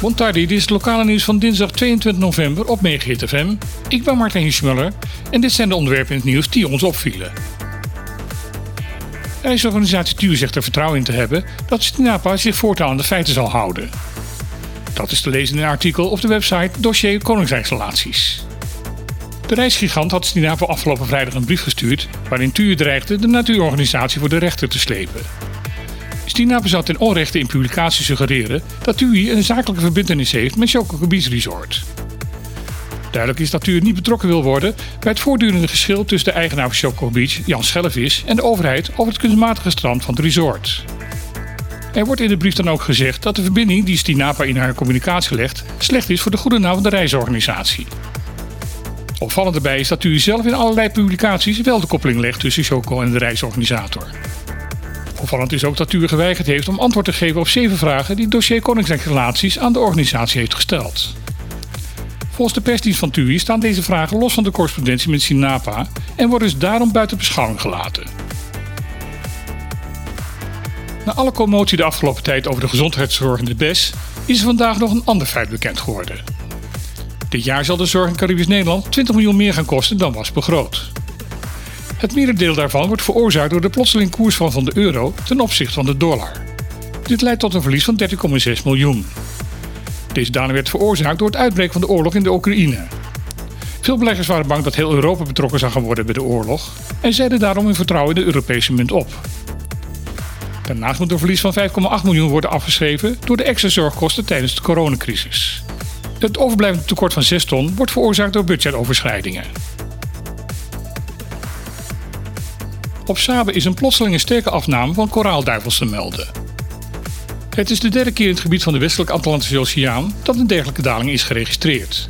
Montardi, dit is het lokale nieuws van dinsdag 22 november op FM. Ik ben Martin Hiesmuller en dit zijn de onderwerpen in het nieuws die ons opvielen. Reisorganisatie TUUR zegt er vertrouwen in te hebben dat Stinapa zich voortaan aan de feiten zal houden. Dat is te lezen in een artikel op de website Dossier Koningsrijksrelaties. De reisgigant had Stinapa afgelopen vrijdag een brief gestuurd waarin TUUR dreigde de natuurorganisatie voor de rechter te slepen. Stinapa zou ten onrechte in publicatie suggereren dat TUI een zakelijke verbindenis heeft met Choco Beach Resort. Duidelijk is dat TUI niet betrokken wil worden bij het voortdurende geschil tussen de eigenaar van Choco Beach, Jan Schellevis, en de overheid over het kunstmatige strand van het resort. Er wordt in de brief dan ook gezegd dat de verbinding die Stinapa in haar communicatie legt slecht is voor de goede naam van de reisorganisatie. Opvallend daarbij is dat TUI zelf in allerlei publicaties wel de koppeling legt tussen Choco en de reisorganisator. Opvallend is ook dat TUR geweigerd heeft om antwoord te geven op zeven vragen die het dossier Koninkrijksrelaties aan de organisatie heeft gesteld. Volgens de persdienst van TUI staan deze vragen los van de correspondentie met Sinapa en worden dus daarom buiten beschouwing gelaten. Na alle commotie de afgelopen tijd over de gezondheidszorg in de BES is er vandaag nog een ander feit bekend geworden. Dit jaar zal de zorg in Caribisch Nederland 20 miljoen meer gaan kosten dan was begroot. Het merendeel daarvan wordt veroorzaakt door de plotseling koersval van de euro ten opzichte van de dollar. Dit leidt tot een verlies van 13,6 miljoen. Deze daling werd veroorzaakt door het uitbreken van de oorlog in de Oekraïne. Veel beleggers waren bang dat heel Europa betrokken zou gaan worden bij de oorlog en zeiden daarom hun vertrouwen in de Europese munt op. Daarnaast moet een verlies van 5,8 miljoen worden afgeschreven door de extra zorgkosten tijdens de coronacrisis. Het overblijvende tekort van 6 ton wordt veroorzaakt door budgetoverschrijdingen. Op Sabe is een plotselinge sterke afname van koraalduivels te melden. Het is de derde keer in het gebied van de westelijke Atlantische Oceaan dat een dergelijke daling is geregistreerd.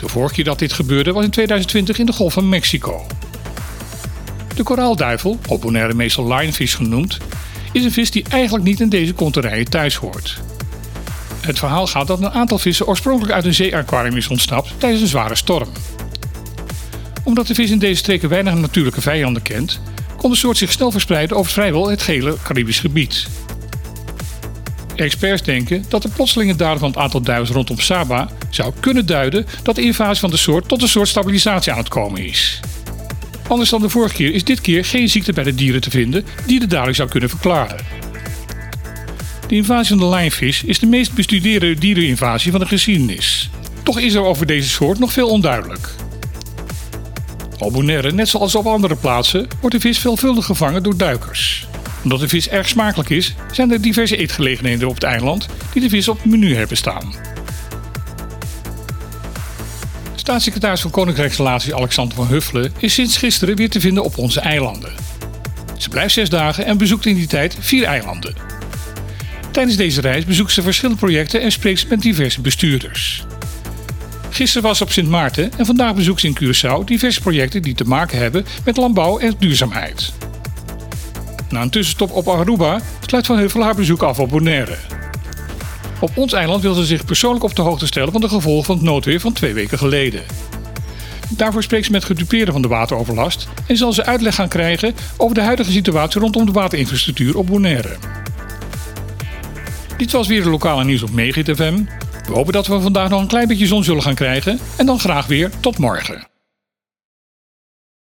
De vorige keer dat dit gebeurde was in 2020 in de Golf van Mexico. De koraalduivel, op Bonaire meestal lionfish genoemd, is een vis die eigenlijk niet in deze konterijen thuis hoort. Het verhaal gaat dat een aantal vissen oorspronkelijk uit een zeeaquarium is ontsnapt tijdens een zware storm. Omdat de vis in deze streken weinig natuurlijke vijanden kent, kon de soort zich snel verspreiden over vrijwel het gehele Caribisch gebied. Experts denken dat de plotselinge daden van het aantal duivels rondom Saba zou kunnen duiden dat de invasie van de soort tot een soort stabilisatie aan het komen is. Anders dan de vorige keer is dit keer geen ziekte bij de dieren te vinden die de daling zou kunnen verklaren. De invasie van de lionfish is de meest bestudeerde diereninvasie van de geschiedenis. Toch is er over deze soort nog veel onduidelijk. Op Bonaire, net zoals op andere plaatsen, wordt de vis veelvuldig gevangen door duikers. Omdat de vis erg smakelijk is, zijn er diverse eetgelegenheden op het eiland die de vis op het menu hebben staan. Staatssecretaris van Koninkrijksrelaties Alexander van Huffelen is sinds gisteren weer te vinden op onze eilanden. Ze blijft zes dagen en bezoekt in die tijd vier eilanden. Tijdens deze reis bezoekt ze verschillende projecten en spreekt met diverse bestuurders. Gisteren was op Sint Maarten en vandaag bezoekt ze in Curaçao diverse projecten die te maken hebben met landbouw en duurzaamheid. Na een tussenstop op Aruba sluit Van Heuvel haar bezoek af op Bonaire. Op ons eiland wil ze zich persoonlijk op de hoogte stellen van de gevolgen van het noodweer van twee weken geleden. Daarvoor spreekt ze met gedupeerden van de wateroverlast en zal ze uitleg gaan krijgen over de huidige situatie rondom de waterinfrastructuur op Bonaire. Dit was weer het lokale nieuws op Megit FM. We hopen dat we vandaag nog een klein beetje zon zullen gaan krijgen en dan graag weer tot morgen.